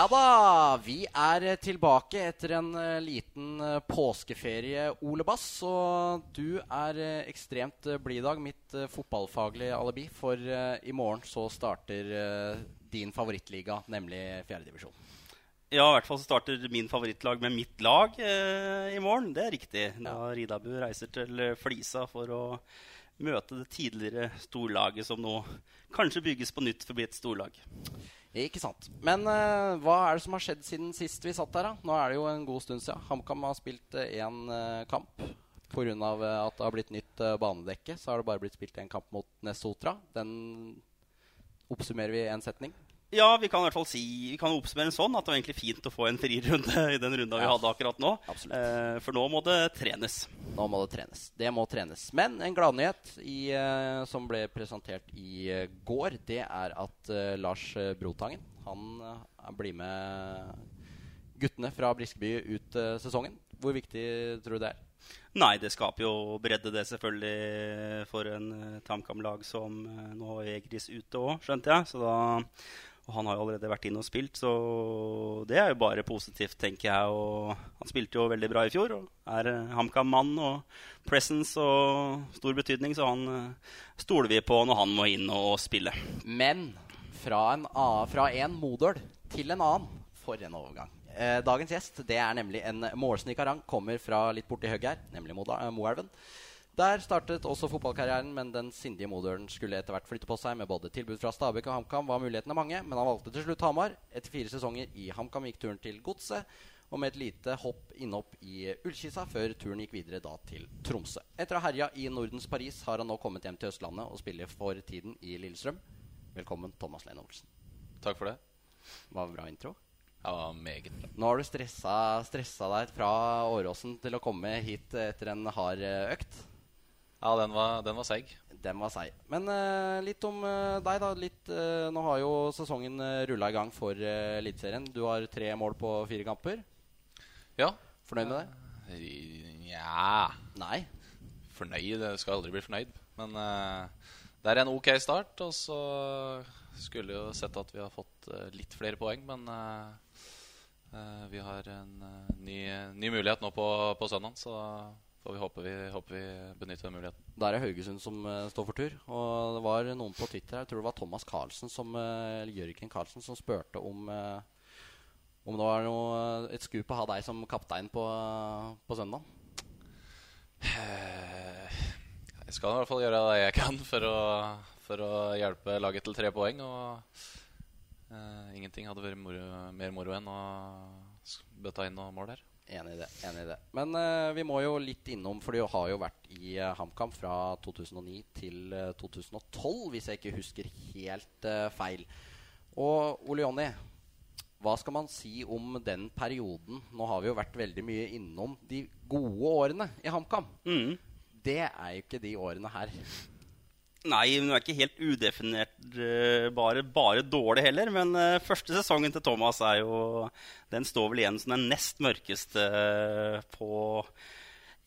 Ja da, vi er tilbake etter en eh, liten eh, påskeferie, Ole Bass. Og du er eh, ekstremt blid i dag, mitt fotballfaglige alibi. For i morgen så starter din favorittliga, nemlig fjerdedivisjon. Ja, i hvert fall så starter min favorittlag med mitt lag eh, i morgen. Det er riktig. Da Ridabu reiser til eh, Flisa for å møte det tidligere storlaget som nå kanskje bygges på nytt for å bli et storlag. Ikke sant. Men eh, hva er det som har skjedd siden sist vi satt der? da? Nå er det jo en god stund siden. HamKam har spilt én uh, kamp. Pga. Uh, at det har blitt nytt uh, banedekke, så har det bare blitt spilt én kamp mot Nesotra. Den oppsummerer vi i én setning. Ja, vi kan i hvert fall si Vi kan oppsummere en sånn at det var egentlig fint å få en frirunde i den runda vi Ja. hadde akkurat nå. Eh, for nå må det trenes. Nå må det trenes. Det må trenes. Men en gladnyhet i, eh, som ble presentert i eh, går, det er at eh, Lars eh, Brotangen han blir med guttene fra Briskeby ut sesongen. Hvor viktig tror du det er? Nei, det skaper jo bredde, det selvfølgelig, for en uh, TamKam-lag som eh, nå er Egris ute òg, skjønte jeg. Så da, og han har jo allerede vært inne og spilt, så det er jo bare positivt, tenker jeg. Og han spilte jo veldig bra i fjor og er uh, HamKam-mann og presence og stor betydning, så han eh, stoler vi på når han må inn og spille. Men fra en, fra en Modøl til en annen. For en overgang. Eh, dagens gjest det er nemlig en målsnikarang. Kommer fra litt borti høgget her, nemlig eh, Moelven. Der startet også fotballkarrieren, men den sindige modøren skulle etter hvert flytte på seg med både tilbud fra Stabæk og HamKam. var mulighetene mange, men han valgte til slutt Hamar. Etter fire sesonger i HamKam gikk turen til Godset. Og med et lite hopp innopp i Ullkisa før turen gikk videre da til Tromsø. Etter å ha herja i Nordens Paris har han nå kommet hjem til Østlandet og spiller for tiden i Lillestrøm. Velkommen, Thomas Lene Olsen. Takk for det. Var det bra intro? Ja, meget bra. Nå har du stressa, stressa deg fra Åråsen til å komme hit etter en hard økt. Ja, den var, den var seig. Den var seig. Men uh, litt om uh, deg, da. Litt, uh, nå har jo sesongen uh, rulla i gang for uh, Eliteserien. Du har tre mål på fire kamper. Ja. Fornøyd med det? Nja Nei. Fornøyd Jeg skal aldri bli fornøyd. Men det er en ok start. Og så skulle jo sett at vi har fått litt flere poeng, men vi har en ny, ny mulighet nå på, på søndag, så får vi håpe vi, håper vi benytter den muligheten. Da er det Haugesund som uh, står for tur. Og det var noen på Twitter her, jeg tror det var Thomas Carlsen som, uh, Jørgen Carlsen som spurte om uh, om det var noe, et skup å ha deg som kaptein på, på søndag. Jeg skal i hvert fall gjøre det jeg kan for å, for å hjelpe laget til tre poeng. Og ingenting hadde vært moro, mer moro enn å bøtta inn noen mål her. Enig i det. enig i det Men uh, vi må jo litt innom, for du har jo vært i uh, HamKam fra 2009 til uh, 2012, hvis jeg ikke husker helt eh, feil. Og Ole Jonny, hva skal man si om den perioden? Nå har vi jo vært veldig mye innom de gode årene i HamKam. Mm. Det er jo ikke de årene her. Nei, det er ikke helt udefinert eh, bare, dårlig heller. Men eh, første sesongen til Thomas er jo Den står vel igjen som den nest mørkeste eh, på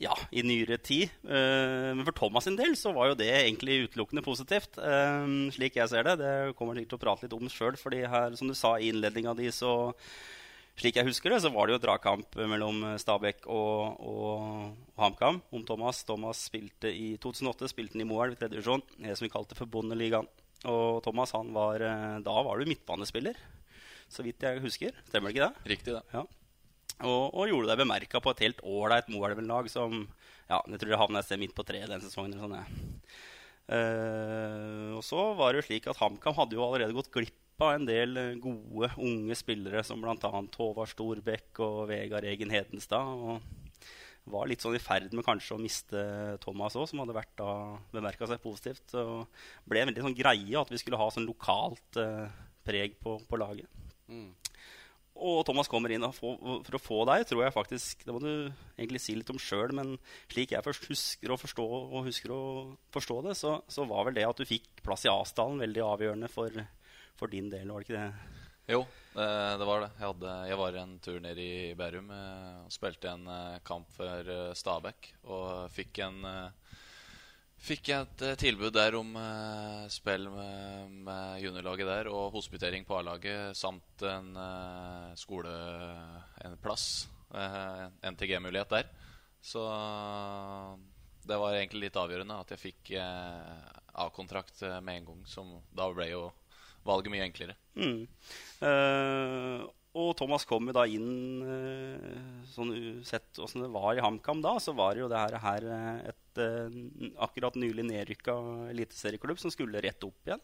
ja, i nyere tid. Men for Thomas sin del så var jo det egentlig utelukkende positivt, slik jeg ser det. Det kommer jeg til å prate litt om sjøl, fordi her, som du sa i innledninga di, så slik jeg husker det, så var det jo dragkamp mellom Stabæk og, og, HamKam om Thomas. Thomas spilte i 2008 spilte han i Moelv i tredje divisjon, det som vi kalte for Bondeligaen. Og Thomas han var, eh, da var du midtbanespiller, så vidt jeg husker. Stemmer det ikke det? Riktig, det. Ja. Og, og gjorde deg bemerka på et helt ålreit Moelven-lag som ja, Jeg tror det havna et sted midt på treet den sesongen. Eller sånn, ja. uh, og så var det jo slik at HamKam hadde jo allerede gått glipp av en del eh, gode, unge spillere, som bl.a. Håvard Storbekk og Vegard Egen Hedenstad. Og var litt sånn i ferd med kanskje å miste Thomas òg, som hadde vært da bemerka seg positivt. Og ble en veldig sånn greie at vi skulle ha sånn lokalt eh, preg på, på laget. Og Thomas kommer inn få, for å få deg, tror jeg faktisk Det må du egentlig si litt om sjøl, men slik jeg først husker å forstå, og husker å forstå det, så, så var vel det at du fikk plass i Asdalen veldig avgjørende for, for din del, var det ikke det? Jo, det, det var det. Jeg, hadde, jeg var en tur ned i Bærum eh, og spilte en eh, kamp for eh, Stabæk. Og fikk en eh, Fikk et eh, tilbud der om eh, spill med, med juniorlaget der og hospitering på A-laget samt en eh, skole... En plass. Eh, NTG-mulighet der. Så det var egentlig litt avgjørende at jeg fikk eh, A-kontrakt eh, med en gang. Som da ble jo valget mye enklere. Mm. Uh, og Thomas kom jo da inn uh, sånn Sett åssen det var i HamKam da, så var jo det her, her eh, et uh, akkurat nylig nedrykka eliteserieklubb som skulle rette opp igjen.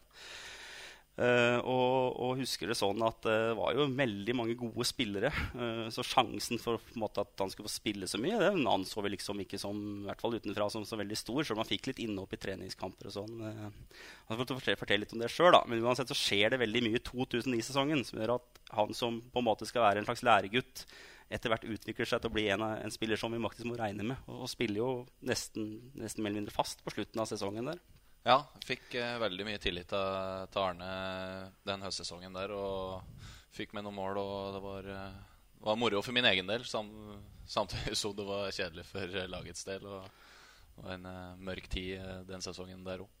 Eh, og, og husker det sånn at det var jo veldig mange gode spillere. Uh, så sjansen for måte, at han skulle få spille så mye, det anså vi liksom ikke som i hvert fall utenfra, som så veldig stor. Selv om han fikk litt innhopp i treningskamper og sånn. Eh, han får fortelle, fortelle litt om det selv, da. Men uansett så skjer det veldig mye i 2009-sesongen som gjør at han som på en måte skal være en slags læregutt, etter hvert utvikler seg til å bli en, en spiller som vi faktisk må regne med. Og, og spiller jo nesten, nesten mer eller mindre fast på slutten av sesongen der. Ja, fikk eh, veldig mye tillit av, til Arne den høstsesongen der. Og fikk med noen mål, og det var, eh, det var moro for min egen del. Sam, samtidig som det var kjedelig for eh, lagets del. Og det var en eh, mørk tid eh, den sesongen der òg.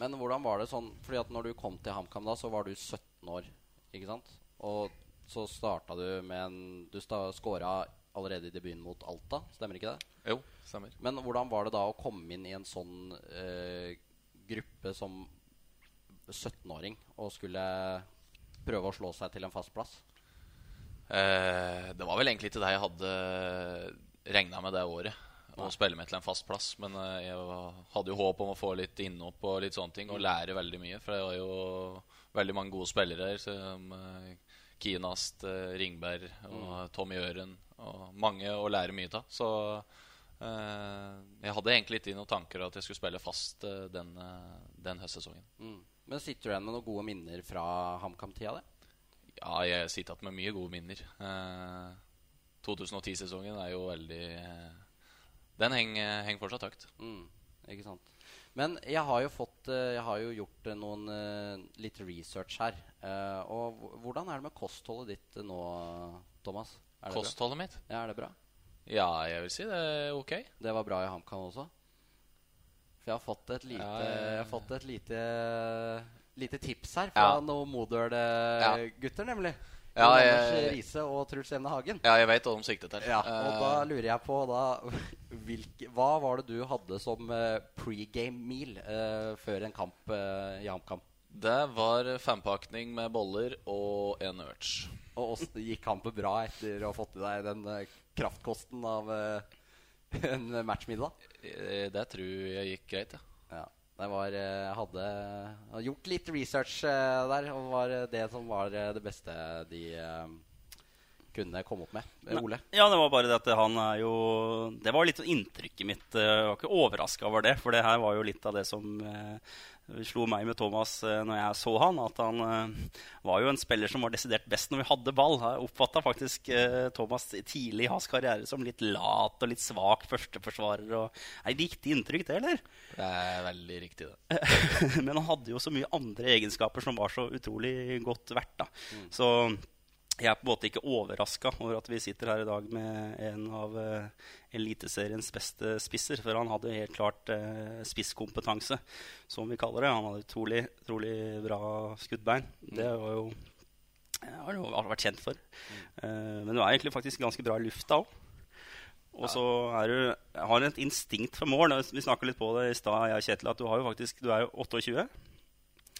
Men hvordan var det sånn Fordi at når du kom til HamKam da, så var du 17 år, ikke sant? Og så starta du med en Du skåra allerede i debuten mot Alta, stemmer ikke det? Jo, stemmer. Men hvordan var det da å komme inn i en sånn eh, gruppe som 17-åring og skulle prøve å slå seg til en fast plass? Eh, det var vel egentlig ikke det jeg hadde regna med det året. Å spille meg til en fast plass. Men eh, jeg hadde jo håp om å få litt innhopp og litt sånne ting. Og lære veldig mye. For det var jo veldig mange gode spillere her. Som eh, Kienast, eh, Ringberg og Tommy Øren. Og mange å lære mye av. Så jeg hadde egentlig ikke noen tanker at jeg skulle spille fast eh, den, eh, den høstsesongen. Mm. Men sitter du igjen med noen gode minner fra HamKam-tida? det? Ja, jeg sitter igjen med mye gode minner. Eh, 2010-sesongen er jo veldig eh, Den henger, henger fortsatt høyt. Mm, ikke sant. Men jeg har jo fått eh, Jeg har jo gjort eh, noen eh, litt research her. Eh, og hvordan er det med kostholdet ditt eh, nå, Thomas? Det Kostholdet mitt? Ja, er det bra? Ja, jeg vil si det er ok. Det var bra i HamKam også? For jeg har fått et lite, Ja, ja, jeg har fått et lite, lite tips her fra Ja. noen Modøl-gutter, nemlig. Ja, jeg- Anders Riise og Truls Evne Hagen. Ja, jeg vet hva de sikter til. Ja, og Eh, da lurer jeg på da, hvilke, Hva var det du hadde som eh, pregame meal uh, før en kamp uh, i HamKam? det var fempakning med boller og en urge. Og også, gikk kampen bra etter å ha fått i deg den eh, kraftkosten av eh, en matchmiddag? Eh, Det tror jeg gikk greit, ja. Ja. Det var, eh, jeg hadde hadde gjort litt research der, og var det som var det beste de kunne komme opp med. Ole? Ja, det var bare det at han er jo Det var litt inntrykket mitt. eh, Jeg var ikke overraska over det, for det her var jo litt av det som eh, slo meg med Thomas eh, når jeg så han. At han eh, var jo en spiller som var desidert best når vi hadde ball. Jeg oppfatta faktisk eh, Thomas tidlig i hans karriere som litt lat og litt svak førsteforsvarer. Og, er det riktig inntrykk, det, eller? Det er veldig riktig, det. Men han hadde jo så mye andre egenskaper som var så utrolig godt verdt. da. Så jeg er på en måte ikke overraska over at vi sitter her i dag med en av uh, Eliteseriens beste spisser. For han hadde helt klart uh, spisskompetanse, som vi kaller det. Han hadde utrolig, utrolig bra skuddbein. Det var jo jeg har jo vært kjent for. Uh, men du er egentlig faktisk ganske bra i lufta òg. Og så du har du et instinkt for mål. Vi snakka litt på det i stad, jeg og Kjetil, at du har jo faktisk Du er jo 28.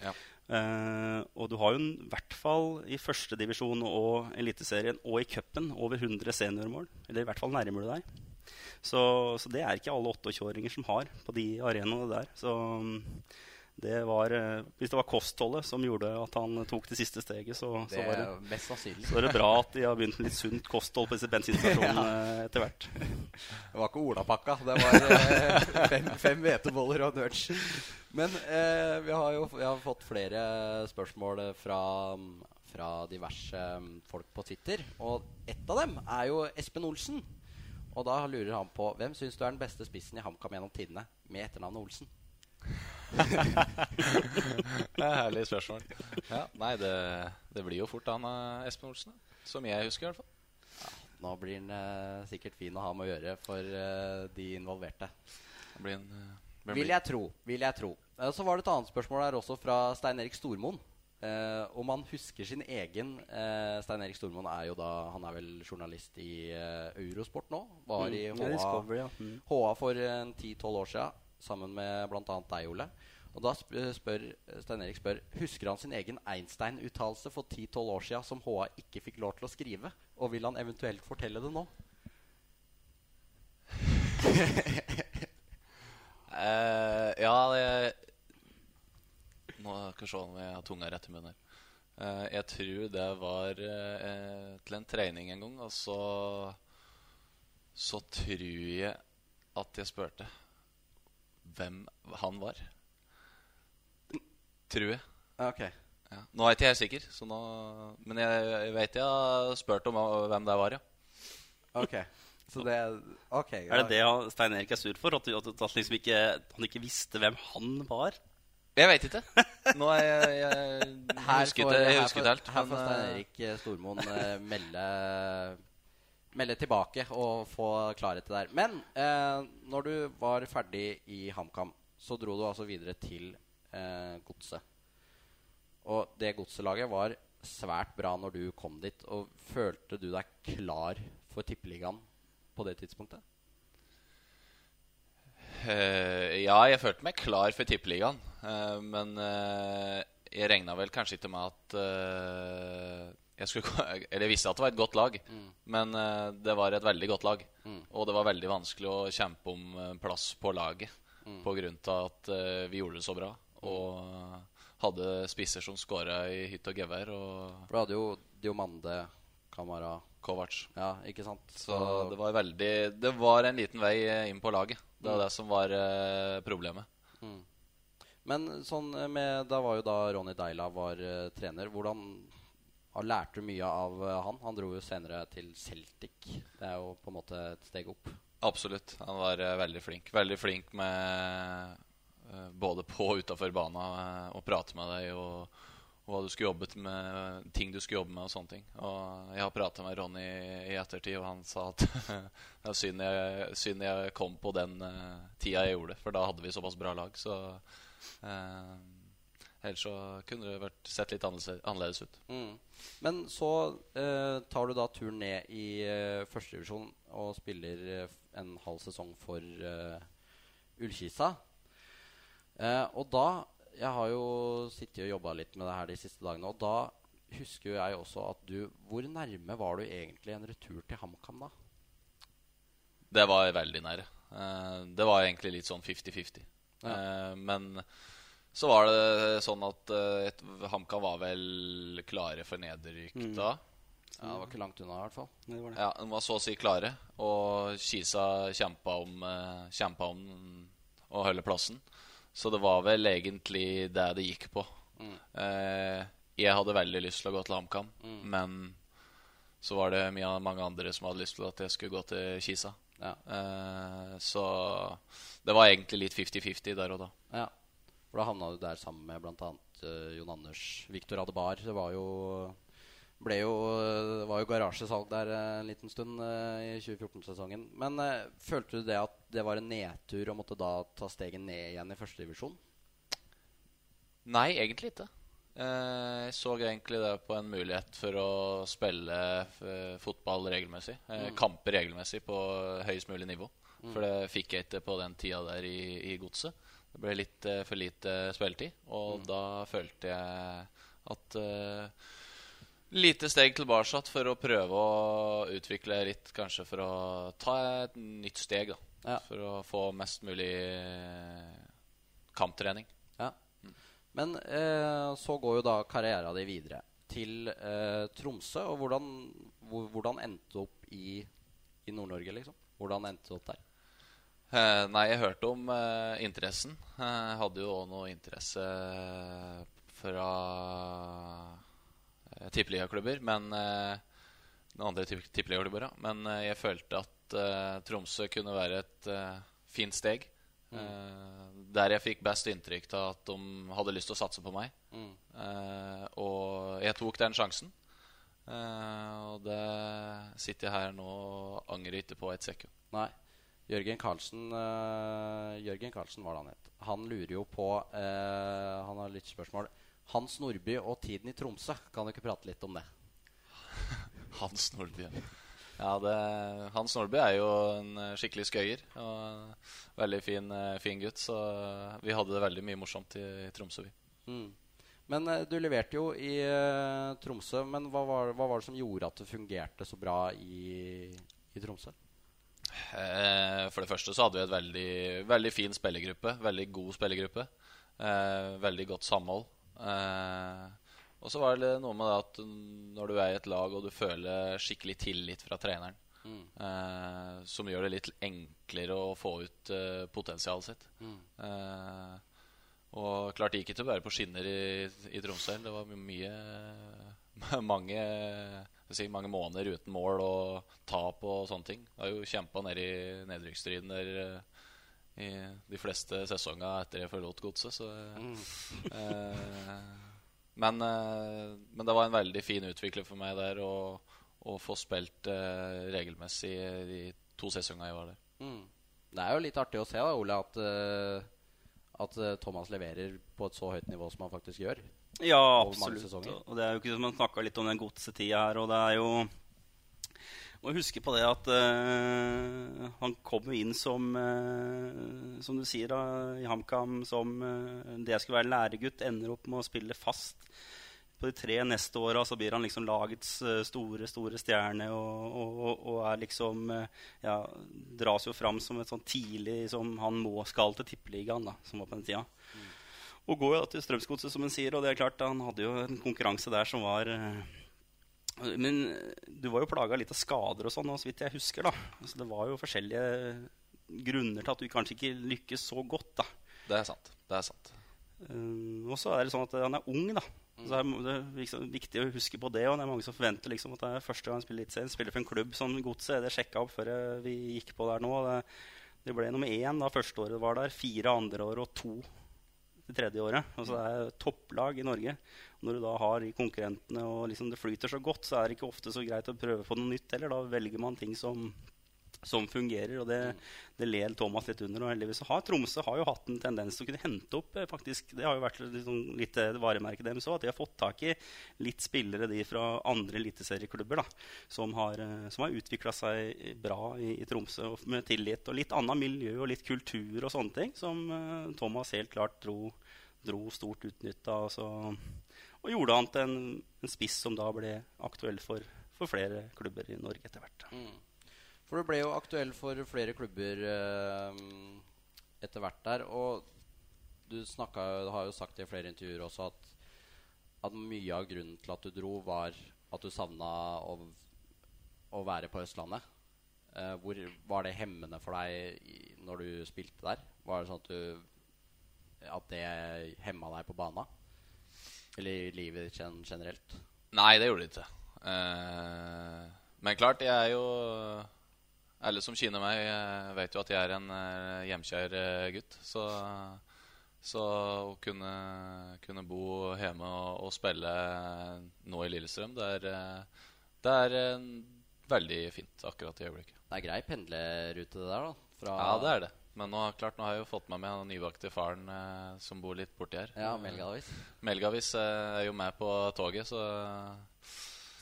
Ja. Eh, og du har jo i hvert fall i førstedivisjon og Eliteserien og i cupen over 100 seniormål. Eller i hvert fall nærmer du deg. Så, så det er ikke alle 28-åringer som har på de arenaene der. Så det var eh, Hvis det var kostholdet som gjorde at han tok det siste steget, så, så, Det var, det, så var det bra at de har begynt med litt sunt kosthold på disse bensinstasjonene ja. etter hvert. Det var ikke olapakka. Det var eh, fem, hveteboller og nudge. Men eh, vi har jo vi har fått flere spørsmål fra, fra diverse folk på Twitter. Og ett av dem er jo Espen Olsen. Og da lurer han på hvem syns du er den beste spissen i HamKam gjennom tidene med etternavnet Olsen? Det er herlig spørsmål. Ja, nei, det, det blir jo fort han eh, Espen Olsen. Som jeg husker, i hvert fall. Nå blir han eh, sikkert fin å ha med å gjøre for eh, de involverte. Blir en, eh, blir Vil jeg tro. Vil jeg tro. Eh, så var det et annet spørsmål her også fra Stein Erik Stormoen. Eh, om han husker sin egen eh, Stein Erik Stormoen er jo da Han er vel journalist i eh, Eurosport nå. Var i Ja, HA, Discovery, ja. Mm. HA for en 10-12 år siden sammen med bl.a. deg, Ole. Og da spør Stein Erik spør Husker han sin egen Einstein-uttalelse for 10-12 år siden som HA ikke fikk lov til å skrive? Og vil han eventuelt fortelle det nå? uh, ja, det Nå skal vi se om jeg har tunga rett i munnen. Eh, jeg tror det var uh, til en trening en gang, og så Så tror jeg at jeg spurte hvem han var. Tror jeg. Okay. Ja. Nå er ikke helt sikker, så nå, men jeg, jeg vet jeg har spurt om hvem det var, ja. Ok. Så det okay, Er det det Stein Erik er sur for? At, at, at liksom ikke, han ikke visste hvem han var? Jeg vet ikke. Nå er jeg, jeg, jeg husker ikke jeg ikke helt. Her får Stein eh, Erik eh, Stormoen eh, melde, melde tilbake og få klarhet til det der. Men eh, når du var ferdig i HamKam, så dro du altså videre til eh, Godset. Og det Godset-laget var svært bra når du kom dit. Og følte du deg klar for Tippeligaen på det tidspunktet? Uh, ja, jeg følte meg klar for Tippeligaen. Uh, men uh, jeg regna vel kanskje ikke med at jeg skulle Eller jeg visste at det var et godt lag, men uh, det var et veldig godt lag. Og det var veldig vanskelig å kjempe om eh, plass på laget på grunn av at uh, vi gjorde det så bra. Og hadde spisser som skåra i hytt og gevær, og For du hadde jo Diomande, Kamara Kovac. Ja, ikke sant? Så det var veldig Det var en liten vei inn på laget. Det Mm. var det som var problemet. Men sånn med, da var jo da Ronny Deila var trener. Hvordan han lærte du mye av eh, han? Han dro jo senere til Celtic. Det er jo på en måte et steg opp. Absolutt. Han var eh, veldig flink. Veldig flink med eh, både på og utafor bana å prate med deg og, og hva du skulle jobbet med, ting du skulle jobbe med og sånne ting. Og jeg har prata med Ronny i ettertid, og han sa at det er synd jeg, synd jeg kom på den tida jeg gjorde for da hadde vi såpass bra lag. Så ellers så kunne det vært sett litt annerledes, ut. Mm. Men så eh, tar du da turen ned i eh, førstedivisjon og spiller eh, en halv sesong for eh, Ullkisa. Eh, og da Jeg har jo sittet og jobba litt med det her de siste dagene, og da husker jo jeg også at du Hvor nærme var du egentlig en retur til HamKam da? Det var veldig nære. Eh, det var egentlig litt sånn 50-50. Ja. Eh, men så var det sånn at uh, HamKam var vel klare for nedrykk da. Ja, Det var ikke langt unna, i hvert fall. Det var det. Ja, De var så å si klare. Og Kisa kjempa om, uh, kjempa om å holde plassen. Så det var vel egentlig det det gikk på. Eh, jeg hadde veldig lyst til å gå til HamKam, men så var det mye, mange andre som hadde lyst til at jeg skulle gå til Kisa. Ja. Uh, så det var egentlig litt 50-50 der og da. Ja, for da havna du der sammen med bl.a. Uh, Jon Anders Viktor Adebar. Det var jo ble jo, det var jo garasjesalg der eh, en liten stund eh, i 2014-sesongen. Men eh, følte du det at det var en nedtur å måtte da ta steget ned igjen i førstedivisjon? Nei, egentlig ikke. Eh, Jeg så egentlig det på en mulighet for å spille eh, fotball regelmessig. eh, Kamper regelmessig på høyest mulig nivå. For det fikk jeg ikke på den tida der i, i godset. Det ble litt uh, for lite spilletid, og da følte jeg at uh, Lite steg tilbake for å prøve å utvikle litt, kanskje for å ta et nytt steg. da Ja. For å få mest mulig eh, kamptrening. Ja. Men eh, så går jo da karriera di videre til eh, Tromsø. Og hvordan, hvor, hvordan endte du opp i, i Nord-Norge, liksom? Hvordan endte du opp der? Eh, nei, jeg hørte om eh, interessen. Eh, Jeg hadde jo òg noe interesse fra eh, tippeligaklubber, men eh, noen andre tipp tippeligaklubber, ja. Men eh, jeg følte at eh, Tromsø kunne være et eh, fint steg. Eh, der jeg fikk best inntrykk av at de hadde lyst til å satse på meg. Eh, og jeg tok den sjansen. Eh, og det sitter jeg her nå og angrer ikke på et sekund. Nei. Jørgen Karlsen uh, Jørgen Karlsen var det han het. Han lurer jo på uh, Han har litt spørsmål. Hans Nordby og tiden i Tromsø. Kan du ikke prate litt om det? Hans Nordby. Ja, det, Hans Nordby er jo en skikkelig skøyer. Og en veldig fin, eh, fin gutt. Så vi hadde det veldig mye morsomt i, i Tromsø, vi. Mm. Men du leverte jo i uh, Tromsø. Men hva var, hva var det som gjorde at det fungerte så bra i, i Tromsø? Eh, for det første så hadde vi et veldig, veldig fin spillergruppe. Veldig god spillergruppe. Eh, veldig godt samhold. Eh, og så var det noe med det at når du er i et lag og du føler skikkelig tillit fra treneren, eh, som gjør det litt enklere å få ut eh, potensialet sitt. Eh, og klart det gikk ikke bare på skinner i, i Tromsø. Det var mye mange, si, mange måneder uten mål og tap og sånne ting. Har jo kjempa ned i nedrykksstriden der eh, i de fleste sesonger etter jeg forlot godset, så eh, men, eh, men det var en veldig fin utvikling for meg der å, få spilt eh, regelmessig de to sesongene jeg var der. Mm. Det er jo litt artig å se, da, Ole, at, eh, at Thomas leverer på et så høyt nivå som han faktisk gjør. Ja, absolutt. Og det er jo ikke som man snakka litt om den godsetida her, og det er jo Må huske på det at uh, han kom inn som uh, Som du sier, da, i HamKam som uh, det jeg skulle være læregutt, ender opp med å spille fast. På de tre neste åra så blir han liksom lagets store, store stjerne og, og, og, er liksom Ja, dras jo fram som et sånn tidlig som han må skal til tippeligaen, da, som var på den tida. Og går jo til Strømsgodset, som han sier. Og det er klart, han hadde jo en konkurranse der som var eh, Men du var jo plaga litt av skader og sånn, så vidt jeg husker, da. Altså, det var jo forskjellige grunner til at du kanskje ikke lykkes så godt, da. Det er sant. Det er sant. Eh, og så er det sånn at han er ung, da. Så er det er liksom viktig å huske på det. Og det er mange som forventer liksom at det er første gang han spiller Eliteserien. Spiller for en klubb som Godset. Det sjekka opp før vi gikk på der nå. Det, det ble nummer én da første året var der. Fire andre år og to det tredje året. Altså det er topplag i Norge. Når du da har konkurrentene og liksom det flyter så godt, så er det ikke ofte så greit å prøve på noe nytt heller. Da velger man ting som, som fungerer, og det, det ler Thomas litt under. Og heldigvis har Tromsø har jo hatt en tendens til å kunne hente opp eh, faktisk, Det har jo vært liksom, litt eh, varemerket deres òg, at de har fått tak i litt spillere de fra andre eliteserieklubber som har, eh, som har utvikla seg bra i, i Tromsø med tillit. Og litt annet miljø og litt kultur og sånne ting som Thomas helt klart dro, dro stort utnytta. av. Og, gjorde han til en, en spiss som da ble aktuell for, for flere klubber i Norge etter hvert. For du ble jo aktuell for flere klubber eh, etter hvert der. Og du snakket, har jo sagt i flere intervjuer også at, at mye av grunnen til at du dro, var at du savna å, å være på Østlandet. Eh, hvor Var det hemmende for deg når du spilte der? Var det sånn at du At det hemma deg på bana? Eller i livet gen- generelt? Nei, det gjorde det ikke. Eh, men klart, jeg er jo Alle som kjenner meg, eh, vet jo at jeg er en eh, hjemkjær eh, gutt. Så, så å kunne, kunne bo hjemme og, og spille nå i Lillestrøm, det er, det er veldig fint akkurat i øyeblikket. Det er grei pendlerute, det der, da? Fra, Ja, det er det. Men nå, klart, nå har jeg jo fått med meg den nybakte faren eh, som bor litt borti her. Ja, Melgavis. Melgavis eh, er jo med på toget, så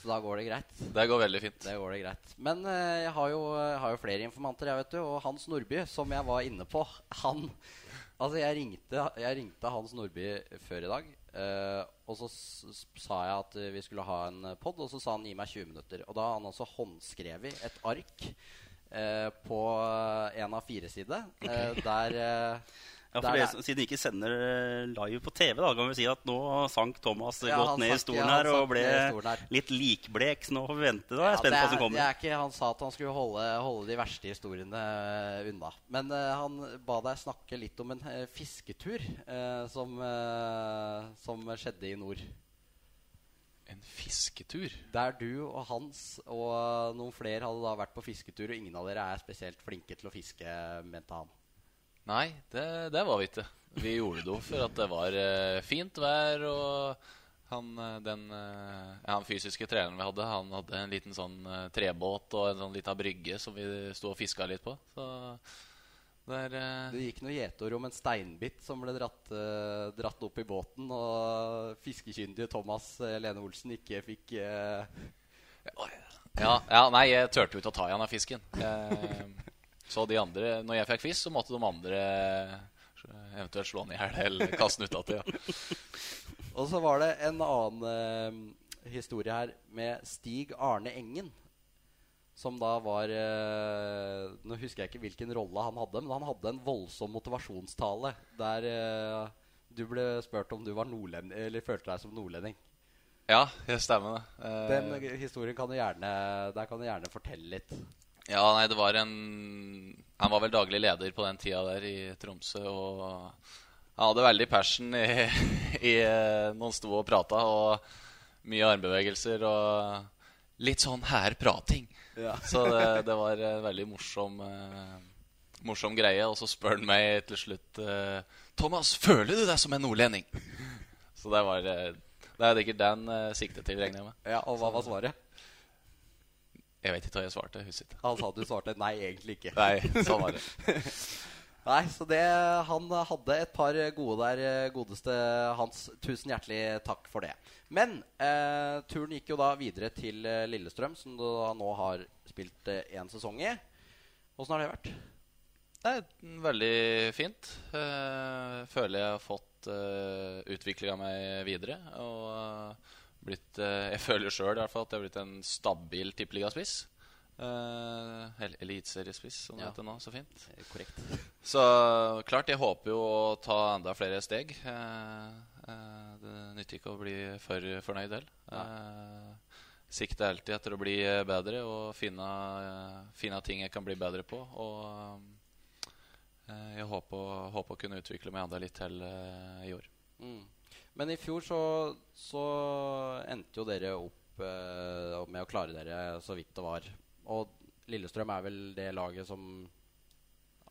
Så da går det greit. det går veldig fint. Det går det greit. Men uh, jeg har jo, jeg har jo flere informanter, jeg, vet du. Og Hans Nordby, som jeg var inne på, han Altså, jeg ringte, jeg ringte Hans Nordby før i dag. Uh, og så s s sa jeg at eh, vi skulle ha en pod, og så sa han gi meg 20 minutter. Og da har han også håndskrevet et ark uh, på en av fire sider, eh, der eh, Ja, for som- Siden de ikke sender eh, live på TV, da, kan vi si at nå sank Thomas Ja, godt ned i stolen ja, her og ble litt likblek. Så nå får vi vente. Da er Ja, spent på hva som er- kommer. det er ikke, han sa at han skulle holde, holde de verste historiene eh, unna. Men uh, han ba deg snakke litt om en uh, fisketur som, som skjedde i nord. En fisketur? Der du og Hans og noen flere hadde da vært på fisketur, og ingen av dere er spesielt flinke til å fiske, mente han. Nei, det, det var vi ikke. Vi gjorde det for at det var uh, fint vær, og han, eh, den, uh, han fysiske treneren vi hadde, han hadde en liten sånn uh, trebåt og en sånn lita brygge som vi sto og fiska litt på. Så der Det gikk noe gjetord om en steinbit som ble dratt, dratt opp i båten, og fiskekyndige Thomas Lene Olsen ikke fikk ja, ja, nei, jeg turte jo ikke å ta igjen av fisken. Eh, så de andre Når jeg fikk fisk, så måtte de andre eh, eventuelt slå den i hjel eller kaste den utati. Ja. Og så var det en annen uh, historie her med Stig Arne Engen. Som da var uh, Nå husker jeg ikke hvilken rolle han hadde, men han hadde en voldsom motivasjonstale der uh, du ble spurt om du var nordlending, eller følte deg som nordlending. ja, det stemmer det. Den historien kan du gjerne Der kan du gjerne fortelle litt. Ja, nei, det var en Han var vel daglig leder på den tida der i Tromsø, og han hadde veldig passion i, i eh, når han sto og prata, og mye armbevegelser og litt sånn her-prating. Ja. Så det, det var en veldig morsom eh, Morsom greie. Og så spør han meg til slutt eh, Thomas, føler du deg som en nordlending? Så det var eh, Det er sikkert den uh, siktet til, regner jeg med. Ja, Og hva var svaret? Jeg vet ikke hva jeg svarte. husk husker ikke. Han sa at du svarte nei, egentlig ikke. Nei, sånn var det. Nei, så det Han hadde et par gode der, godeste Hans. Tusen hjertelig takk for det. Men eh, turen gikk jo da videre til eh, Lillestrøm, som du da nå har spilt én eh, sesong i. Åssen har det vært? Det er veldig fint. Eh, føler jeg har fått eh, utvikla meg videre. Og eh, blitt eh, Jeg føler sjøl at jeg har blitt en stabil tippeligaspiss. Uh, eliteseriespiss, som det Ja. heter nå. Så fint. Eh, Korrekt. Så klart, jeg håper jo å ta enda flere steg. Uh, uh, det nytter ikke å bli for fornøyd heller. Uh, Sikter alltid etter å bli bedre og finne, finne ting jeg kan bli bedre på. Og jeg håper, håper å kunne utvikle meg enda litt til i år. Mm. Men i fjor så, så endte jo dere opp eh, med å klare dere så vidt det var. Og Lillestrøm er vel det laget som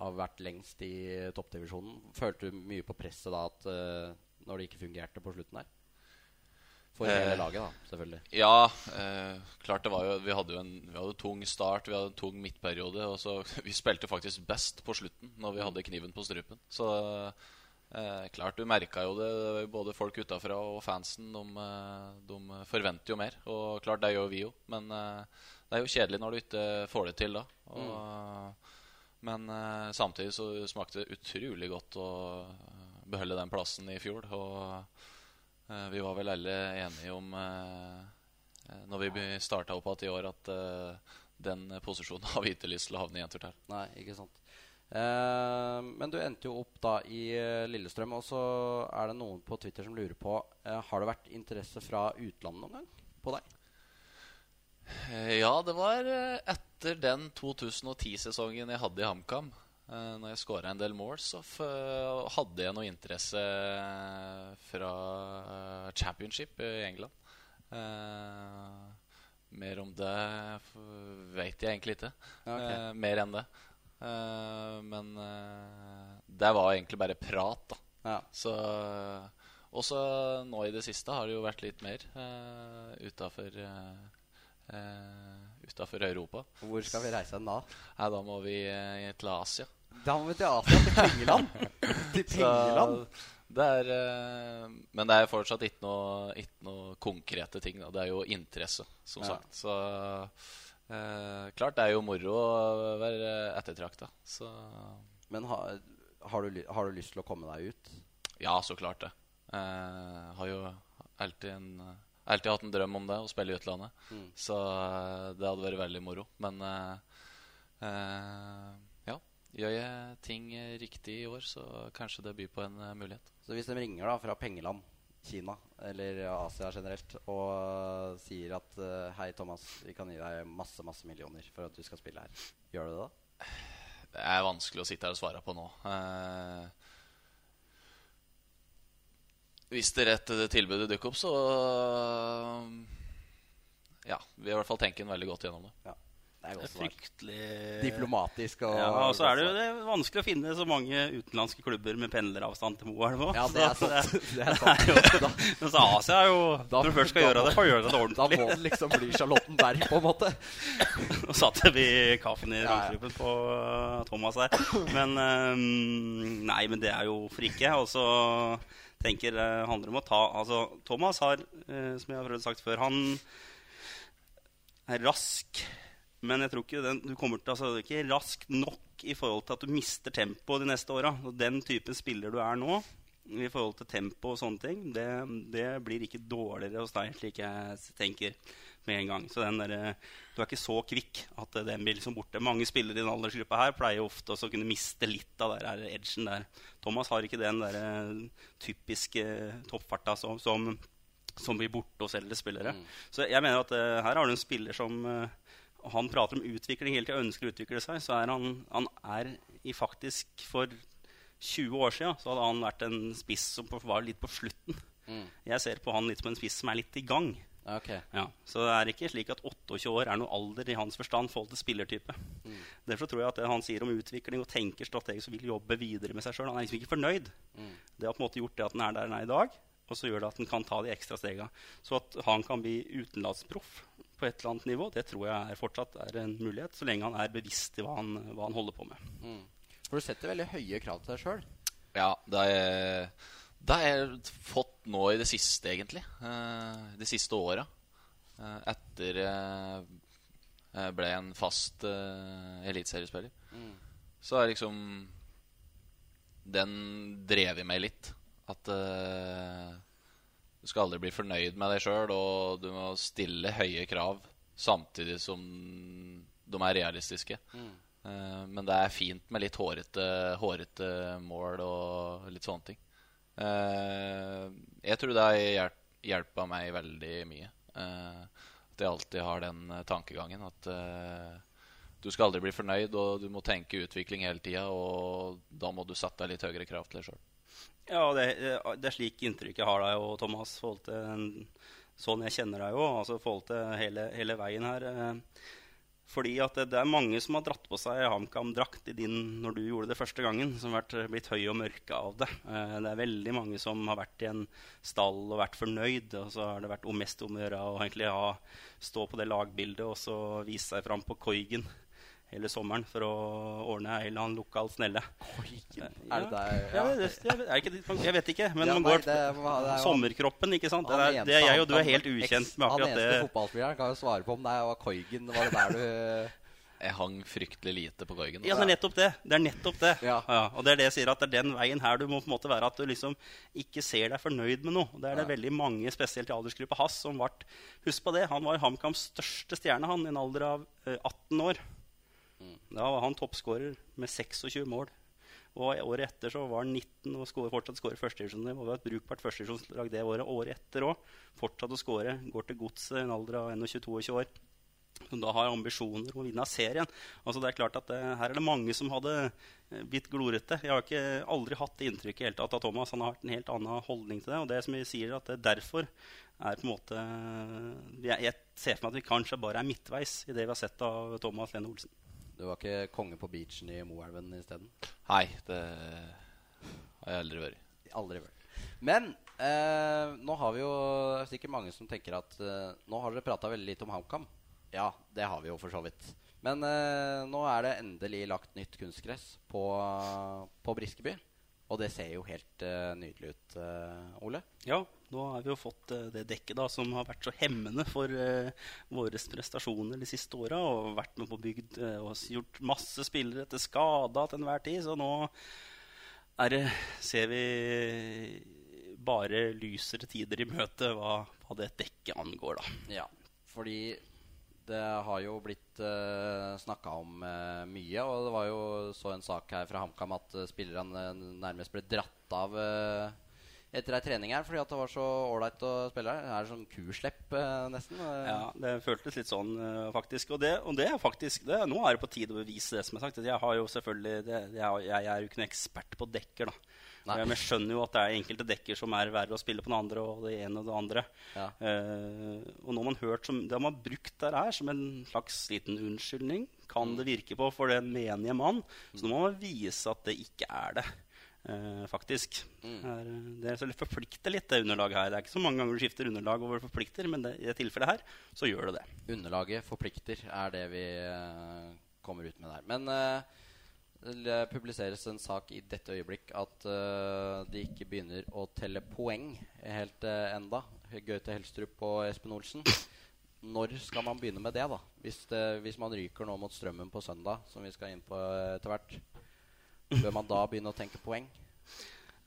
har vært lengst i toppdivisjonen. Følte du mye på presset da at eh, når det ikke fungerte på slutten der? For hele Eh, laget, da, selvfølgelig. Ja, eh, klart det var jo Vi hadde jo en vi hadde tung start, vi hadde en tung midtperiode. Og så Vi spilte faktisk best på slutten, når vi hadde kniven på strupen. Så eh, klart, du merka jo det. Både folk utafra og fansen. De, eh, de forventer jo mer. Og klart, det gjør vi jo. Men eh, det er jo kjedelig når du ikke får det til da. Og, Men eh, samtidig så smakte det utrolig godt å beholde den plassen i fjor. Og Eh, Vi var vel alle enige om eh, eh, når vi starta opp igjen i år, at eh, den posisjonen har vi ikke lyst til å havne i en tur til. Nei, ikke sant. Eh, men du endte jo opp da i eh, Lillestrøm, og så er det noen på Twitter som lurer på eh, Har det vært interesse fra utlandet noen gang på deg? Ja, det var etter den 2010-sesongen jeg hadde i HamKam. Når jeg skåra en del mål, så hadde jeg noe interesse fra championship i England. Mer om det vet jeg egentlig ikke. Okay. ok. Mer enn det. Eh, men eh, det var egentlig bare prat, da. Ja. Så også nå i det siste har det jo vært litt mer uh, utafor Utafor Europa. Hvor skal vi reise da? Nei, da må vi eh, til Asia. Da må vi til Asia, til Pengeland. til Så Pengeland. det er eh, Men det er fortsatt ikke noe, ikke noe konkrete ting. Da. Det er jo interesse, som Ja. sagt. Så eh, klart det er jo moro å være ettertrakta. Men har, har, du, har du lyst til å komme deg ut? ja, så klart det. Eh, har jo alltid, en, alltid hatt en drøm om det, å spille i utlandet. Mm. Så eh, det hadde vært veldig moro. Men eh, eh, ja, gjør jeg ting riktig i år, så kanskje det byr på en eh, mulighet. Så hvis de ringer da fra Pengeland, Kina eller Asia generelt og sier at eh, Hei, Thomas, vi kan gi deg masse masse millioner for at du skal spille her. Gjør du det da? Det er vanskelig å sitte her og svare på nå. Eh, hvis det rette tilbudet dukker opp, så Ja. Vi har i hvert fall tenkt en veldig godt gjennom det. Ja. Det er Det er fryktelig Diplomatisk og Ja, og så er det jo det er vanskelig å finne så mange utenlandske klubber med pendleravstand til Moelv òg. Ja, det er sant. Det er sant. Da, Men Asia er jo Da- Når du først skal da gjøre det, får gjøre det ordentlig. da må det liksom bli Charlottenberg, på en måte. Nå satte vi kaffen i ja. på uh, Thomas her. Men um, Nei, men det er jo for ikke. Og så tenker det handler om å ta Altså, Thomas har, eh, som jeg har prøvd sagt før, han er rask. Men jeg tror ikke den, du kommer til, altså, ikke raskt nok i forhold til at du mister tempo de neste åra. Den typen spiller du er nå, i forhold til tempo og sånne ting, det, det blir ikke dårligere hos deg, slik jeg tenker med en gang. Så den der, du er ikke så kvikk at den blir liksom borte. Mange spillere i den aldersgruppa her pleier ofte å kunne miste litt av der edgen der. Thomas har ikke den der eh, typiske toppfarta som, som, som blir borte hos eldre spillere. Så jeg mener at uh, her har du en spiller som eh, og han prater om utvikling hele tida, ønsker å utvikle seg, så er han, han er i faktisk For 20 år så hadde han vært en spiss som var litt på slutten. Mm. Jeg ser på han litt som en spiss som er litt i gang. Okay. Ja, så det er ikke slik at 28 år er noe alder i hans forstand forhold til spillertype. Derfor tror jeg at det han sier om utvikling og tenker strategisk og vil jobbe videre med seg sjøl Han er liksom ikke fornøyd. Det har på en måte gjort det at han er der han er i dag, og så gjør det at han kan ta de ekstra stega. Så at han kan bli utenlandsproff på et eller annet nivå, det tror jeg er fortsatt er en mulighet, så lenge han er bevisst i hva han, hva han holder på med. Mm. For du setter veldig høye krav til deg sjøl. Ja, det har jeg, jeg fått nå i det siste, egentlig. Eh, de siste åra. Eh, etter jeg ble en fast eliteseriespiller. Mm. Så er liksom Den drev i meg litt. At eh, du skal aldri bli fornøyd med deg sjøl, og du må stille høye krav samtidig som de er realistiske. Eh, men det er fint med litt hårete, hårete mål og litt sånne ting. Uh, jeg tror det har hjel- hjelpa meg veldig mye. Uh, at jeg alltid har den tankegangen at du skal aldri bli fornøyd, og du må tenke utvikling hele tida. Og da må du sette deg litt høyere krav til deg sjøl. Ja, det, det er slik inntrykk jeg har deg og Thomas. forhold til Sånn jeg kjenner deg jo, altså forhold til hele, hele veien her. eh, Fordi at det, det er mange som har dratt på seg HamKam-drakt i din når du gjorde det første gangen, som har blitt høy og mørke av det. Eh, Det er veldig mange som har vært i en stall og vært fornøyd, og så har det vært mest om å gjøre å egentlig ha, stå på det lagbildet og så vise seg fram på Koigen hele sommeren for å ordne ei eller annen lokal snelle. Er det der Ja, Jeg, vet, jeg, vet, ikke, vet, jeg vet ikke, men Ja, man nei, går det det er jo- Sommerkroppen, ikke sant? Det er, det er jeg og du er helt ukjent med Han eneste fotballspilleren kan jo svare på om det var Koigen. Var det der du Jeg hang fryktelig lite på Koigen. Ja, det er nettopp det. Det er nettopp det. Ja. og det er det jeg sier, at det er den veien her du må på en måte være at du liksom ikke ser deg fornøyd med noe. Det er det veldig mange, spesielt i aldersgruppa hans, som ble Husk på det, han var HamKams største stjerne, han, i en alder av eh, 18 år. Da var han toppskårer med 26 mål. Og året etter så var han 19 og skårer, fortsatt skårer førstedivisjonsnivå. Var et brukbart førstedivisjonslag det året. Året etter òg. Fortsatt å skåre. Går til godset i en alder av 21-22 år. Som da har ambisjoner om å vinne serien. Altså det er klart at det, Her er det mange som hadde eh, blitt glorete. Jeg har ikke aldri hatt det inntrykket helt av Thomas. Han har hatt en helt annen holdning til det. Og det som jeg sier at det derfor er på en måte jeg, jeg ser for meg at vi kanskje bare er midtveis i det vi har sett av Thomas Lene Olsen. Du var ikke konge på beachen i Moelven isteden? Nei, det har jeg aldri vært. Aldri vært. Men eh, nå har vi jo sikkert mange som tenker at eh, nå har dere prata veldig lite om HamKam. Ja, det har vi jo for så vidt. Men eh, nå er det endelig lagt nytt kunstgress på, på Briskeby. Og det ser jo helt uh, nydelig ut, uh, Ole. Ja, nå har vi jo fått uh, det dekket da, som har vært så hemmende for våre prestasjoner de siste åra. Og vært med på bygd og gjort masse spillere til skada til enhver tid. Så nå det, ser vi bare lysere tider i møte hva, hva det dekket angår, da. Ja, fordi det har jo blitt uh, snakka om uh, mye. Og det var jo så en sak her fra HamKam at uh, spillerne nærmest ble dratt av eh, etter ei trening her fordi at det var så ålreit å spille her. Det er sånn kuslepp, eh, nesten. Eh, Ja, det føltes litt sånn, eh, faktisk. Og det, og det er faktisk det, Nå er det på tide å bevise det som er sagt. Jeg har jo selvfølgelig det, jeg, jeg er jo ikke noen ekspert på dekker, da. Men jeg skjønner jo at det er enkelte dekker som er verre å spille på den andre og det ene og det andre. Ja. Uh, og nå har man hørt som, det har man brukt der her som en slags liten unnskyldning, kan det virke på, for den menige mann. Så nå må man vise at det ikke er det. Uh, faktisk. Er, det, er, det forplikter litt, det underlaget her. Det er ikke så mange ganger du skifter underlag over forplikter, men det, i det tilfellet her så gjør det det. Underlaget forplikter, er det vi uh, kommer ut med der. Men eh, det publiseres en sak i dette øyeblikk at uh, de ikke begynner å telle poeng helt uh, enda. Gaute Helstrup og Espen Olsen. Når skal man begynne med det, da? Hvis, det, hvis man ryker nå mot Strømmen på søndag, som vi skal inn på eh, etter hvert, bør man da begynne å tenke poeng?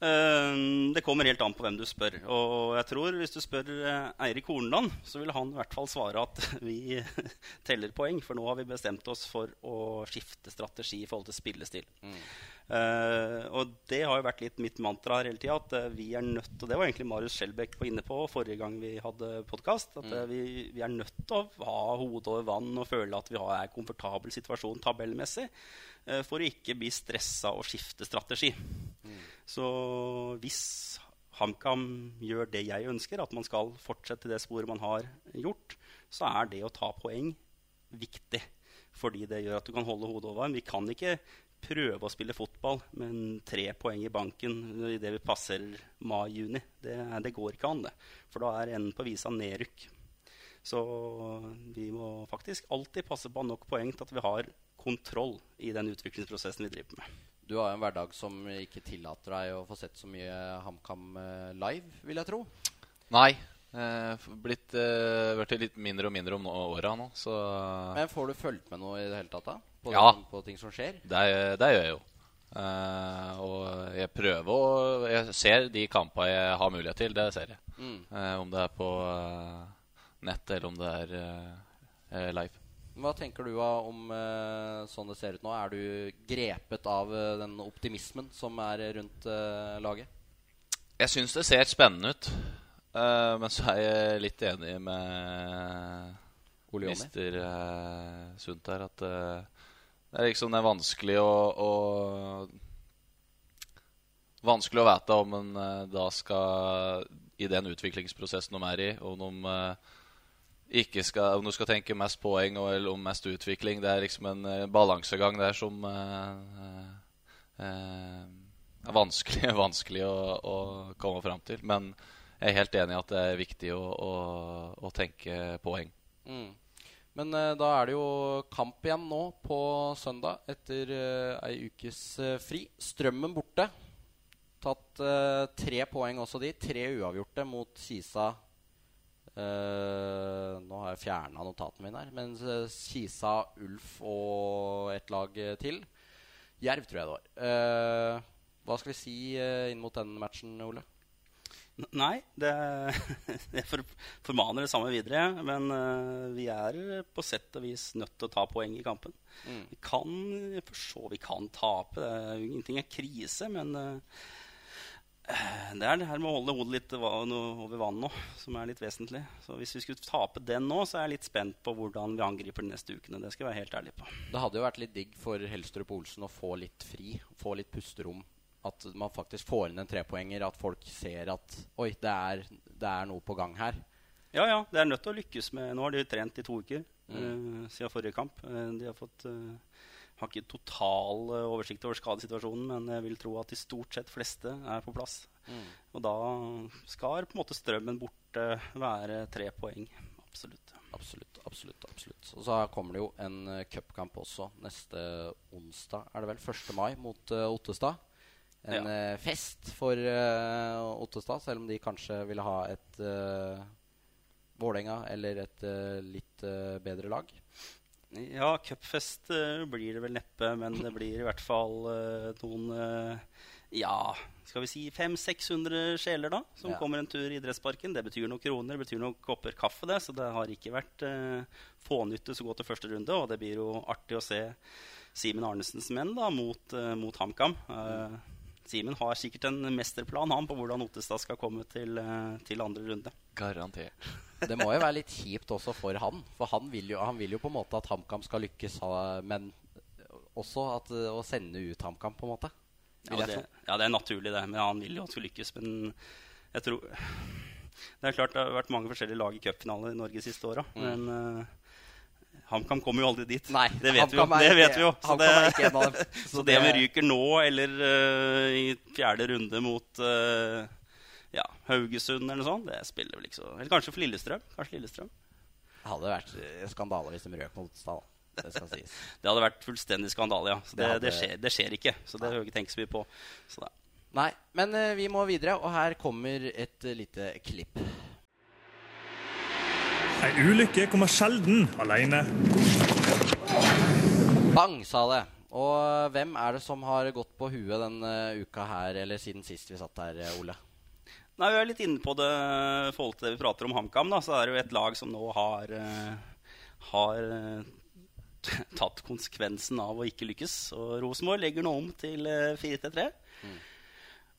Eh, det kommer helt an på hvem du spør. Og jeg tror hvis du spør eh, Eirik Hornland, så vil han i hvert fall svare at vi teller poeng. For nå har vi bestemt oss for å skifte strategi i forhold til spillestil. Eh, og det har jo vært litt mitt mantra her hele tida. At vi er nødt Og det var egentlig Marius Skjelbæk på inne på forrige gang vi hadde podkast. At eh, vi, vi er nødt til å ha hodet over vann og føle at vi har en komfortabel situasjon tabellmessig. uh, for å ikke bli stressa og skifte strategi. Så hvis HamKam gjør det jeg ønsker, at man skal fortsette det sporet man har gjort, så er det å ta poeng viktig. Fordi det gjør at du kan holde hodet over. Vi kan ikke prøve å spille fotball med tre poeng i banken idet vi passerer mai-juni. Det, det går ikke an, det. For da er enden på visa nedrykk. Så vi må faktisk alltid passe på nok poeng til at vi har kontroll i den utviklingsprosessen vi driver med. Du har jo en hverdag som ikke tillater deg å få sett så mye HamKam eh, live, vil jeg tro. Nei. Eh, blitt, eh, blitt litt mindre og mindre om nå- åra nå, så Men får du fulgt med noe i det hele tatt, da? På, Ja. på ting som skjer? det, det gjør jeg jo. Eh, og jeg prøver å Jeg ser de kampene jeg har mulighet til. Det ser jeg. Mm. Eh, om det er på eh, nett, eller om det er eh, live. Hva tenker du om eh, sånn det ser ut nå? Er du grepet av eh, den optimismen som er rundt eh, laget? Jeg syns det ser spennende ut. Men så er jeg litt enig med mister uh, Sundt her at det er liksom det er vanskelig å, å Vanskelig å vite om en da skal i den utviklingsprosessen de er i, om de ikke skal, om du skal tenke mest poeng eller om mest utvikling. Det er liksom en eh, balansegang der som eh, eh, eh, er vanskelig, vanskelig å, å komme fram til. Men jeg er helt enig i at det er viktig å, å, å tenke poeng. Mm. Men eh, da er det jo kamp igjen nå på søndag etter uh, ei ukes eh, fri. Strømmen borte. Tatt eh, tre poeng også de. Tre uavgjorte mot Kisa. Eh, nå har jeg fjerna notatene mine her. Men eh, Kisa, Ulf og et lag eh, til. Jerv, tror jeg det var. Uh, hva skal vi si uh, inn mot den matchen, Ole? Nei, det, jeg for, formaner det samme videre. Men vi er på sett og vis nødt til å ta poeng i kampen. Mm. Vi kan for så vidt kan tape. Det er ingenting er krise, men eh, det er det her med å holde hodet litt over vann nå som er litt vesentlig. Så hvis vi skulle tape den nå, så er jeg litt spent på hvordan vi angriper de neste ukene. Det skal jeg være helt ærlig på. Det hadde jo vært litt digg for Helstrup Olsen å få litt fri, få litt pusterom. At man faktisk får inn en trepoenger, at folk ser at oi, det er, det er noe på gang her. Ja, ja, det er nødt til å lykkes med Nå har de trent i to uker eh, siden forrige kamp. Uh, de har fått eh, har ikke total eh, oversikt over skadesituasjonen, men jeg vil tro at de stort sett fleste er på plass. Og da skal på en måte strømmen borte være tre poeng. Absolutt. Absolutt, absolutt. absolutt. Og så kommer det jo en uh, cupkamp også neste onsdag, er det vel? 1. mai mot uh, Ottestad. En Ja. uh, fest for uh, Ottestad, selv om de kanskje ville ha et uh, Vålerenga eller et litt bedre lag. Ja, cupfest eh, blir det vel neppe, men det blir i hvert fall eh, noen eh, Ja, skal vi si 500-600 sjeler, da, som Ja. kommer en tur i idrettsparken. Det betyr noen kroner, det betyr noen kopper kaffe, det, så det har ikke vært eh, fånyttes å gå til første runde. Og det blir jo artig å se Simen Arnesens menn da, mot, mot HamKam. Eh, Simen har sikkert en mesterplan han på hvordan Ottestad skal komme til, eh, til andre runde. Garantert. Det må jo være litt kjipt også for han. For han vil jo, han vil jo på en måte at HamKam skal lykkes, men også at, å sende ut HamKam, på en måte. Ja det, ja, det er naturlig, det. Men han vil jo at skal lykkes. Men jeg tror Det er klart det har vært mange forskjellige lag i cupfinaler i Norge de siste åra. Men eh, HamKam kommer jo aldri dit. Nei, det vet vi jo. Det vet vi jo. Så det, dem. så det vi ryker nå eller uh, i fjerde runde mot uh, ja, Haugesund eller noe sånt, det spiller vel ikke så Eller kanskje for Lillestrøm. Kanskje Lillestrøm. Det hadde vært eh, skandale hvis de røk mot Stad. Det. Det hadde vært fullstendig skandale, ja. Så det, Det det, skjer, det skjer ikke. Så det behøver vi ikke tenke så mye på. Så det. Nei, men uh, vi må videre, og her kommer et uh, lite klipp. Ei ulykke kommer sjelden alene. Bang, sa det. Og eh, hvem er det som har gått på huet denne uka her, eller siden sist vi satt her, eh, Ole? Nei, Vi er litt inne på det i forhold til det vi prater om HamKam. da, Så er det jo et lag som nå har, eh, har eh, tatt konsekvensen av å ikke lykkes. Og Rosenborg legger nå om til eh, 4-3.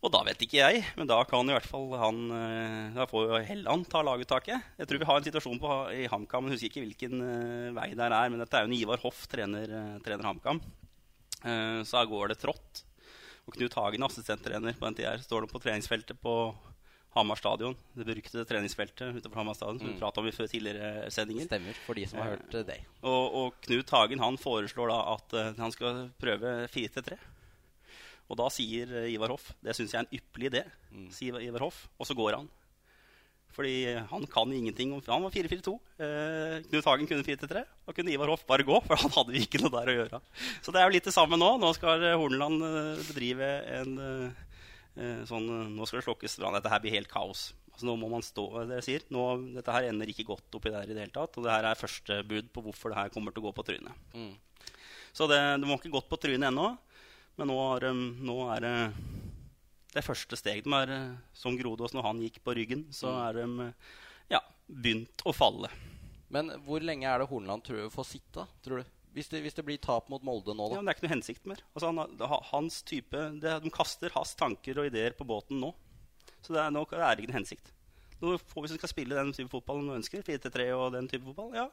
Og da vet ikke jeg, men da kan i hvert fall han eh, Da får jo Helland ta laguttaket. Jeg tror vi har en situasjon på, i HamKam, jeg husker ikke hvilken eh, vei der er, men dette er jo en Ivar Hoff trener, eh, trener HamKam. Så her går det trått. Og Knut Hagen, assistenttrener på NTR, står nå på treningsfeltet på Hamar stadion. Det brukte treningsfeltet utenfor Hamar stadion, som vi pratet om i tidligere sendinger. Stemmer, for de som har hørt det deg. Og, og Knut Hagen han foreslår da at han skal prøve 4-3. Og da sier eh, Ivar Hoff det syns jeg er en ypperlig idé. sier Ivar Hoff, Og så går han. Fordi han kan ingenting om Han var 4-4-2. Eh, Knut Hagen kunne 4-3. Da kunne Ivar Hoff bare gå, for han hadde vi ikke noe der å gjøre. Så det er jo litt det samme nå. Nå skal eh, Horneland eh, bedrive en eh, eh, sånn eh, Nå skal det slokkes brann. Dette her blir helt kaos. Altså nå må man stå dere sier, nå, Dette her ender ikke godt oppi der i det hele tatt. Og det her er første bud på hvorfor det her kommer til å gå på trynet. Mm. Så det, det må ikke gått på trynet ennå. Men nå er, um, nå er det det første steget. De er, uh, som Grodås når han gikk på ryggen, så er de uh, ja, begynt å falle. Men hvor lenge er det Horneland tror, får sitte, tror du? Hvis det, hvis det blir tap mot Molde nå, Ja, da? men det er ikke noe hensikt mer. Altså, han, hans type, det, de kaster hans tanker og ideer på båten nå. Så det er, nå er ikke noe hensikt. Nå får vi som skal spille den type fotball de ønsker, 4-3 og den type fotball, ja,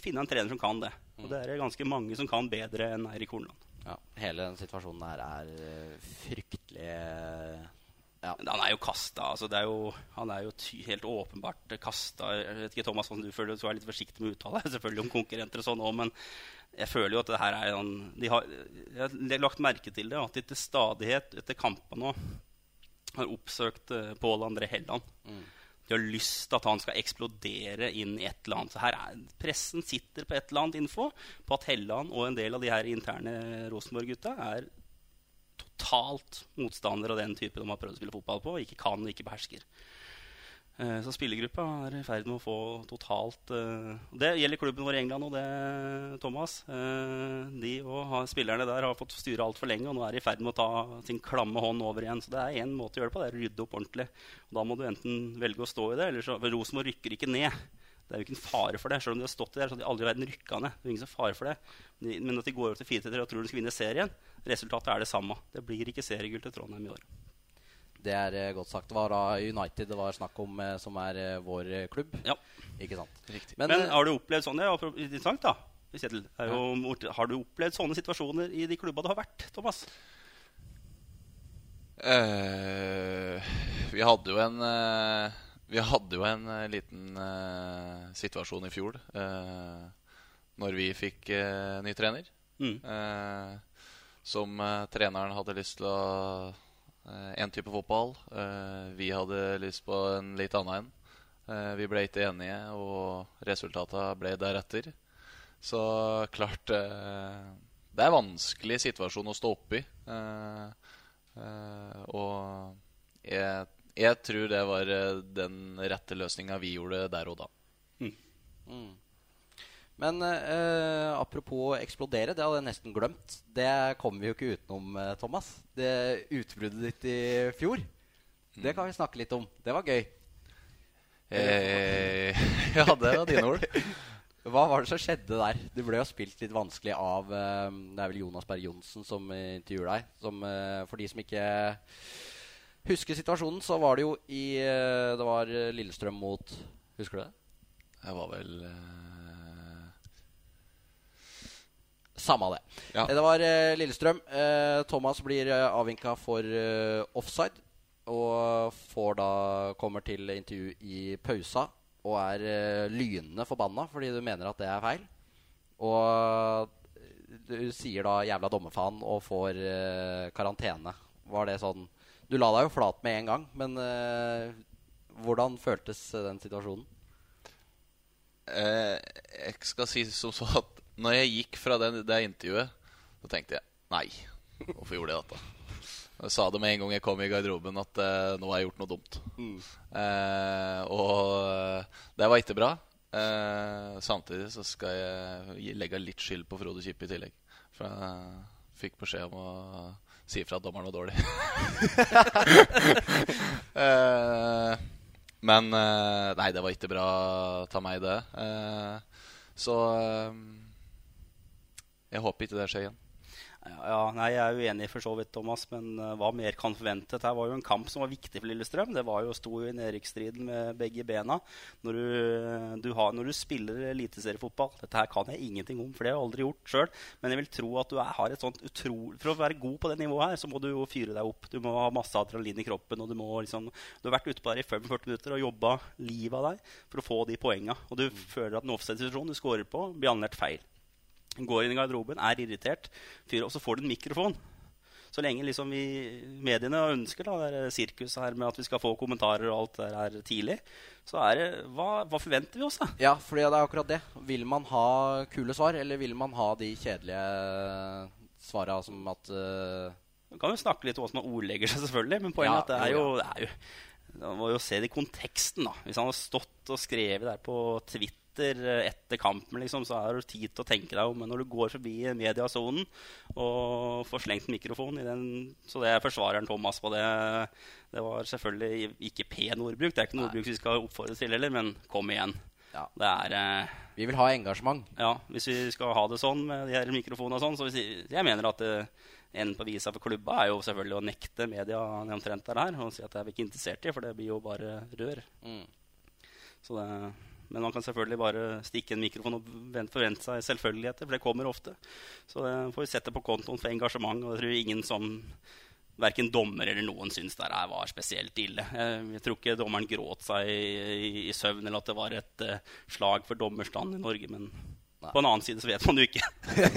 finne en trener som kan det. Og det er ganske mange som kan bedre enn Eirik Horneland. Ja, hele den situasjonen her er eh, fryktelig eh, Ja. Men han er jo kasta. Altså er jo, han er jo helt åpenbart kasta. Jeg vet ikke, Thomas, du føler du er litt forsiktig med å uttale selvfølgelig om konkurrenter og sånn òg, men jeg føler jo at det her er en, de har, Jeg har lagt merke til det, at de til stadighet etter kampene nå har oppsøkt uh, Pål André Helland. De har lyst til at han skal eksplodere inn i et eller annet. Så her er, Pressen sitter på et eller annet info på at Helland og en del av de her interne Rosenborg-gutta er totalt motstandere av den type de har prøvd å spille fotball på, og ikke kan og ikke behersker. Eh, Så spillergruppa er i ferd med å få totalt eh, Det gjelder klubben vår i England og det, Thomas. Eh, De og spillerne der har fått styre altfor lenge, og nå er de i ferd med å ta sin klamme hånd over igjen. Så det er én måte å gjøre det på, det er å rydde opp ordentlig. Og da må du enten velge å stå i det, eller så Rosenborg rykker ikke ned. Det er jo ikke en fare for det. Selv om de har stått der, så hadde de aldri i verden rykka ned. Det er ingen fare for det. Men at de går over til 4-3 og tror de skal vinne serien, resultatet er det samme. Det blir ikke seriegull til Trondheim i år. Det er eh, godt sagt. Det var da United det var snakk om, eh, som er eh, vår klubb. Ja. Ikke sant? Riktig. Men, Men har du opplevd apropos interessant da, Kjetil, er jo, Har du opplevd sånne situasjoner i de klubba du har vært, Thomas? Uh, vi hadde jo en uh, Vi hadde jo en uh, liten situasjon i fjor uh, når vi fikk ny trener. Mm. eh, som treneren hadde lyst til å eh, En type fotball. Eh, vi hadde lyst på en litt annen en. Eh, vi ble ikke enige, og resultatene ble deretter. Så klart eh, Det er en vanskelig situasjon å stå oppi. Eh, eh, og jeg, jeg tror det var eh, den rette løsninga vi gjorde der og da. Men eh, apropos eksplodere, det hadde jeg nesten glemt. Det kommer vi jo ikke utenom, eh, Thomas. Det utbruddet ditt i fjor. Det kan vi snakke litt om. Det var gøy. Eh, ja, det var dine ord. Hva var det som skjedde der? Du ble jo spilt litt vanskelig av eh, Det er vel Jonas Berg Johnsen som intervjuer deg. Som, eh, for de som ikke husker situasjonen, så var det jo i Det var Lillestrøm mot Husker du det? Det var vel eh, Samme det. Ja. Det var eh, Lillestrøm. Eh, Thomas blir eh, avvinka for offside. Og får da kommer til intervju i pausa og er lynende forbanna fordi du mener at det er feil. Og du sier da 'jævla dommerfaen' og får uh, karantene. Var det sånn Du la deg jo flat med en gang, men uh, hvordan føltes den situasjonen? eh, Jeg skal si som så at når jeg gikk fra det, det intervjuet, så tenkte jeg nei, hvorfor gjorde jeg dette? Jeg sa det med en gang jeg kom i garderoben, at uh, nå har jeg gjort noe dumt. Eh, og eh, det var ikke bra. Uh, samtidig så skal jeg legge litt skyld på Frode Kippe i tillegg. For jeg fikk beskjed om å si ifra at dommeren var dårlig. men Nei, det var ikke bra av meg, det. Så eh, jeg håper ikke det skjer igjen. Ja, nei, Jeg er uenig for så vidt, Thomas, men uh, hva mer kan forvente? Her var jo en kamp som var viktig for Lillestrøm. Det var jo å stå i nedrykksstriden med begge bena. Når du, du har, når du spiller eliteseriefotball Dette her kan jeg ingenting om, for det har jeg aldri gjort sjøl. Men jeg vil tro at du har et sånt utrolig For å være god på det nivået her, så må du jo fyre deg opp. Du må ha masse adrenalin i kroppen, og du må liksom Du har vært ute på der i 45 minutter og jobba livet av deg for å få de poenga. Og du føler at en offside-situasjon du scorer på, blir annullert feil går inn i garderoben, er irritert, fyr, og så får du en mikrofon. Så lenge liksom vi mediene ønsker da, det sirkuset her med at vi skal få kommentarer og alt det her tidlig, så er det Hva, hva forventer vi oss, da? Ja, for det er akkurat det. Vil man ha kule svar, eller vil man ha de kjedelige svara som at eh, Vi kan jo snakke litt om hvordan man ordlegger seg, selvfølgelig, men poenget Ja, at det er jo, det er jo Man må jo se det i konteksten, da. Hvis han har stått og skrevet der på Twitter eh, etter kampen, liksom, så er det tid til å tenke deg om. Men når du går forbi mediasonen og får slengt mikrofonen mikrofon i den Så det er forsvareren Thomas på det. Det var selvfølgelig ikke pen ordbruk. Det er ikke noe ordbruk vi skal oppfordre til heller, men kom igjen. Ja. Det er eh, Vi vil ha engasjement. ja, hvis vi skal ha det sånn med de her mikrofonene og sånn, så hvis jeg, mener at det, en på visa for klubba er jo selvfølgelig å nekte media omtrent der og si at det er vi ikke interessert i, for det blir jo bare rør. Mm. Så det, men man kan selvfølgelig bare stikke en mikrofon og forvente seg selvfølgeligheter, for det kommer ofte. Så det får vi sette på kontoen for engasjement, og jeg tror ingen som Verken dommer eller noen syns det her var spesielt ille. Jeg, tror ikke dommeren gråt seg i, i, i søvn, eller at det var et uh, slag for dommerstanden i Norge. Men Nei. på en annen side så vet man jo ikke.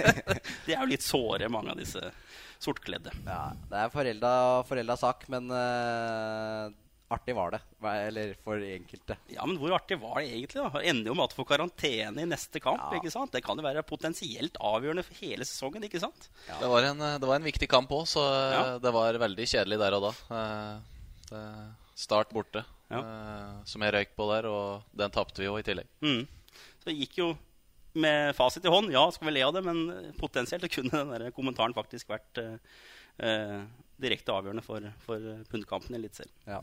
De er jo litt såre, mange av disse sortkledde. Ja, det er forelda, forelda sak, men eh, artig var det. Eller for enkelte. Ja, men hvor artig var det egentlig? da? Ender jo med at du får karantene i neste kamp. Ja. ikke sant? Det kan jo være potensielt avgjørende for hele sesongen. ikke sant? Det, var en, eh, det var en viktig kamp òg, så eh, Ja. det var veldig kjedelig der og da. Eh, det, start borte, Ja. eh, som jeg røyk på der, og den tapte vi jo i tillegg. Mm. Så det gikk jo med fasit i hånd. Ja, skal vi le av det, men potensielt kunne den der kommentaren faktisk vært eh, eh, direkte avgjørende for, for pundkampen i Eliteserien. Ja.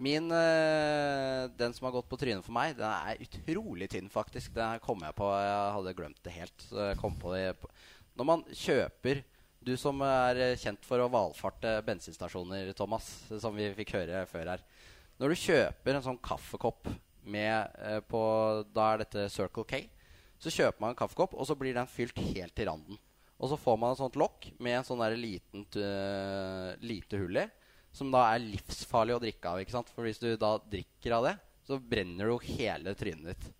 Min eh, Den som har gått på trynet for meg, den er utrolig tynn, faktisk. Den kom jeg på. Jeg hadde glemt det helt. Det. Når man kjøper Du som er kjent for å valfarte bensinstasjoner, Thomas, som vi fikk høre før her. Når du kjøper en sånn kaffekopp med eh, på Da er dette Circle K. Så kjøper man en kaffekopp, og så blir den fylt helt til randen. Og så får man et sånt lokk med en sånn liten, uh, lite hull i. Som da er livsfarlig å drikke av. ikke sant? For hvis du da drikker av det, så brenner du hele trynet ditt.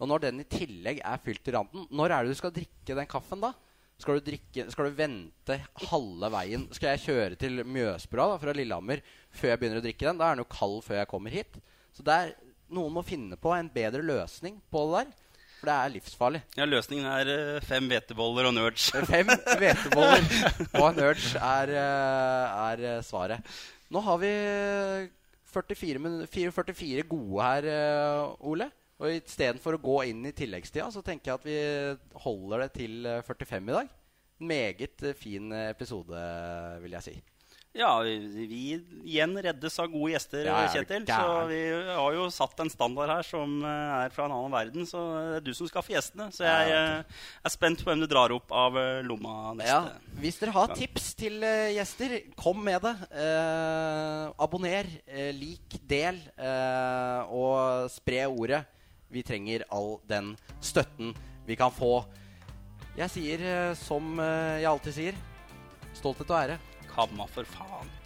Og når den i tillegg er fylt til randen, når er det du skal drikke den kaffen da? Skal du, drikke, skal du vente halve veien? Skal jeg kjøre til Mjøsbrua da, fra Lillehammer før jeg begynner å drikke den? Da er den jo kald før jeg kommer hit. Så det er, noen må finne på en bedre løsning på det der. For det er livsfarlig. Ja, Løsningen er eh, fem hveteboller og nerds. Fem hveteboller og nerds er, eh, er eh, svaret. Nå har vi 44, 44 gode her, Ole. Og istedenfor å gå inn i tilleggstida, så tenker jeg at vi holder det til eh, 45 i dag. Meget fin episode, vil jeg si. Ja, vi, igjen reddes av gode gjester, Ja, Kjetil. Så vi har jo satt en standard her som eh, er fra en annen verden. Så det er du som skaffer gjestene. Så jeg eh, er spent på hvem du drar opp av eh, lomma neste. Ja, hvis dere har tips til gjester, kom med det. Eh, abonner, eh, lik, del, eh, og spre ordet. Vi trenger all den støtten vi kan få. Jeg sier som jeg alltid sier, stolthet og ære. Kamma, for faen.